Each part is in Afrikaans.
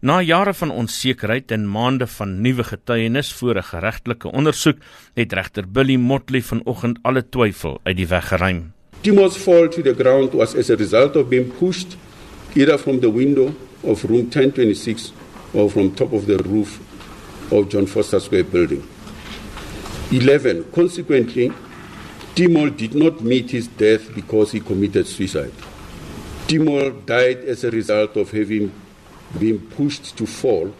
Na jare van onsekerheid en maande van nuwe getuienis voor 'n geregtelike ondersoek, het regter Billy Motley vanoggend alle twyfel uit die weg geruim. Timo's fall to the ground was as a result of being pushed either from the window of room 1026 or from top of the roof of John Foster Square building. 11. Consequently, Timo did not meet his death because he committed suicide. Timo died as a result of having being pushed to fall,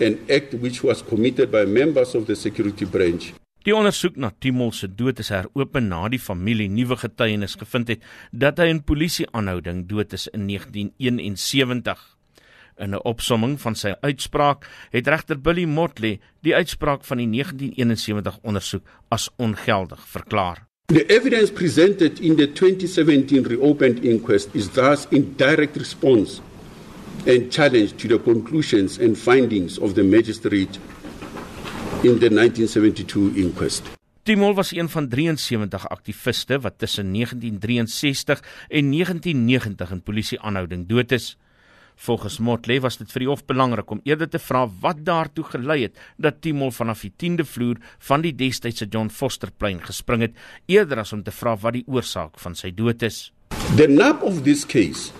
an act which was committed by members of the security branch. Die ondersoek na Timol se dood is heropen na die familie nuwe getuienis gevind het dat hy in polisieaanhouding dood is in 1971. In 'n opsomming van sy uitspraak het regter Billy Motley die uitspraak van die 1971 ondersoek as ongeldig verklaar. The evidence presented in the 2017 reopened inquest is thus in direct response and challenge to the conclusions and findings of the magistrate in the 1972 inquest. Timol was een van 73 aktiviste wat tussen 1963 en 1990 in polisieaanhouding dood is. Volgens Motley was dit vir die hof belangrik om eerder te vra wat daartoe gelei het dat Timol vanaf die 10de vloer van die destydse John Foster plein gespring het, eerder as om te vra wat die oorsaak van sy dood is. The nub of this case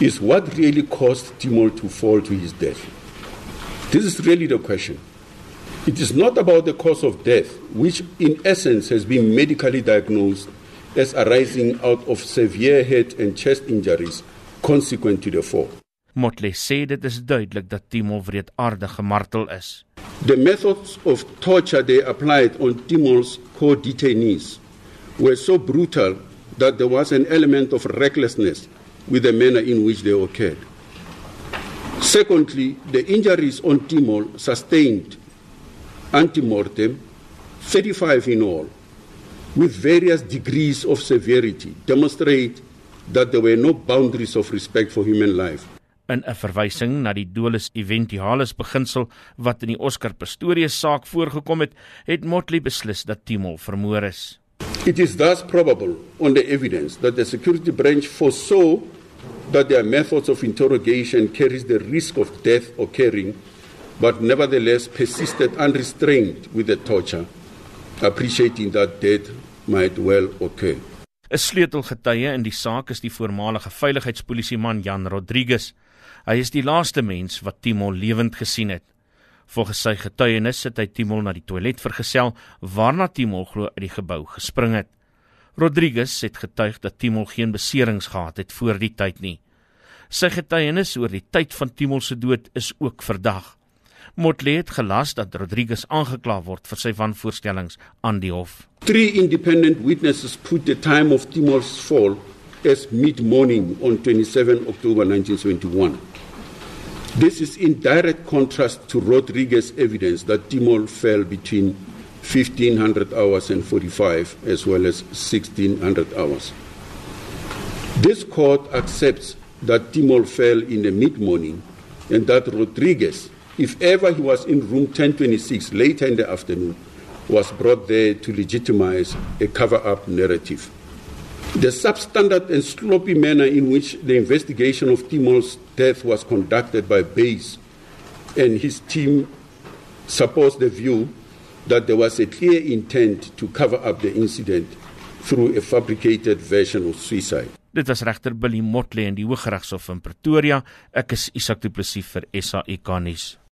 is what really caused Timor to fall to his death. This is really the question. It is not about the cause of death, which in essence has been medically diagnosed as arising out of severe head and chest injuries consequent to the fall. Motley sê dit is duidelik dat Timor wreedaardig gemartel is. The methods of torture they applied on Timor's co-detainees were so brutal that there was an element of recklessness with the manner in which they occurred. Secondly, the injuries on Timor sustained ante-mortem, 35 in all, with various degrees of severity, demonstrate that there were no boundaries of respect for human life. In 'n verwysing na die dolus eventialis beginsel wat in die Oscar Pistorius saak voorgekom het, het Motley beslis dat Timor vermoor is. It is thus probable on the evidence that the security branch foresaw that their methods of interrogation carries the risk of death occurring, but nevertheless persisted unrestrained with the torture, appreciating that death might well occur. 'n Sleutelgetuie in die saak is die voormalige veiligheidspolisieman Jan Rodriguez. Hy is die laaste mens wat Timo lewend gesien het. Volgens sy getuienis het hy Timo na die toilet vergesel waarna Timo glo uit die gebou gespring het. Rodriguez het getuig dat Timo geen beserings gehad het voor die tyd nie. Sy getuienis oor die tyd van Timo se dood is ook verdag. Motley het gelas dat Rodriguez aangekla word vir sy wanvoorstellings aan die hof. Three independent witnesses put the time of Timo's fall as mid-morning on 27 October 1971. This is in direct contrast to Rodriguez's evidence that Timor fell between 1500 hours and 45 as well as 1600 hours. This court accepts that Timor fell in the mid-morning and that Rodriguez, if ever he was in room 1026 later in the afternoon, was brought there to legitimize a cover-up narrative. The substandard and sloppy manner in which the investigation of Timor's death was conducted by Bays and his team supports the view that there was a clear intent to cover up the incident through a fabricated version of suicide. Dit was regter Billy Motley in die Hooggeregshof in Pretoria. Ek is Isak Du Plessis vir SAK nuus.